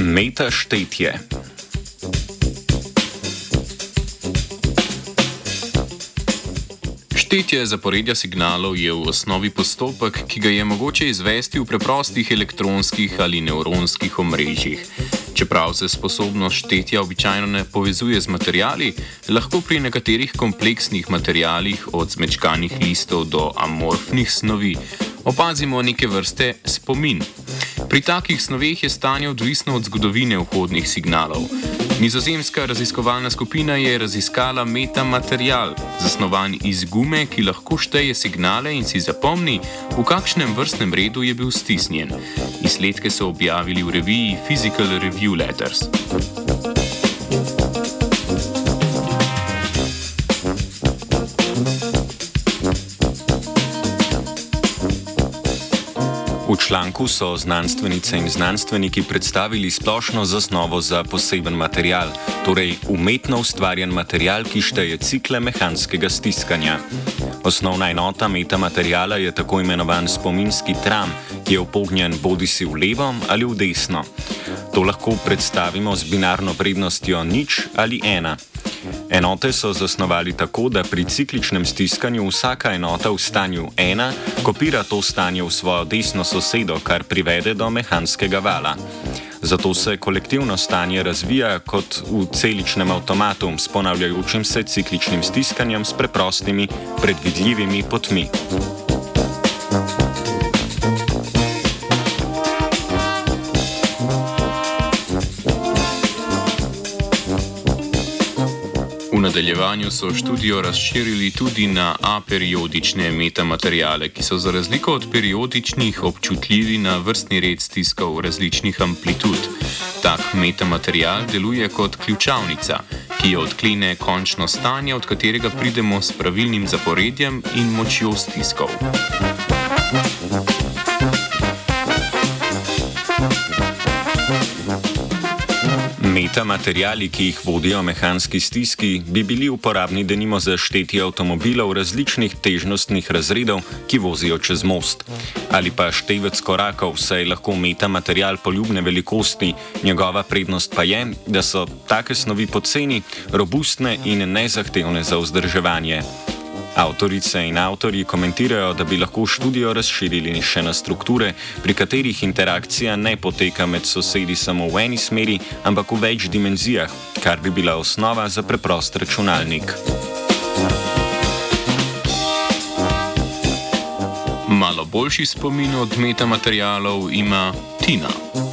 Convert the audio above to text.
Meta štetje. Štetje zaporedja signalov je v osnovi postopek, ki ga je mogoče izvesti v preprostih elektronskih ali nevronskih omrežjih. Čeprav se sposobnost štetja običajno ne povezuje z materijali, lahko pri nekaterih kompleksnih materijalih, od zmečkanih listov do amorfnih snovi, opazimo neke vrste spomin. Pri takih snoveh je stanje odvisno od zgodovine vhodnih signalov. Nizozemska raziskovalna skupina je raziskala metamaterial, zasnovan iz gume, ki lahko šteje signale in si zapomni, v kakšnem vrstnem redu je bil stisnjen. Izsledke so objavili v reviji Physical Review Letters. V članku so znanstvenice in znanstveniki predstavili splošno zasnovo za poseben material, torej umetno ustvarjen material, ki šteje cikle mehanskega stiskanja. Osnovna enota metamaterijala je tako imenovan spominski tram, ki je upognjen bodi si v levo ali v desno. To lahko predstavimo z binarno vrednostjo nič ali ena. Enote so zasnovali tako, da pri cikličnem stiskanju vsaka enota v stanju 1 kopira to stanje v svojo desno sosedo, kar privede do mehanskega vala. Zato se kolektivno stanje razvija kot v celičnem avtomatu s ponavljajočim se cikličnim stiskanjem s preprostimi, predvidljivimi potmi. Nadaljevanju so študijo razširili tudi na aperiodične metamateriale, ki so za razliko od periodičnih občutljivi na vrstni red stiskov različnih amplitud. Tak metamaterial deluje kot ključavnica, ki jo odklene končno stanje, od katerega pridemo s pravilnim zaporedjem in močjo stiskov. Metamateriali, ki jih vodijo mehanski stiski, bi bili uporabni denimo za štetje avtomobilov različnih težnostnih razredov, ki vozijo čez most. Ali pa števec korakov, saj lahko metamaterial poljubne velikosti, njegova prednost pa je, da so take snovi poceni, robustne in nezahtevne za vzdrževanje. Avtorice in avtori komentirajo, da bi lahko študijo razširili še na strukture, pri katerih interakcija ne poteka med sosedi samo v eni smeri, ampak v več dimenzijah, kar bi bila osnova za preprost računalnik. Malo boljši spomin od metamaterialov ima Tina.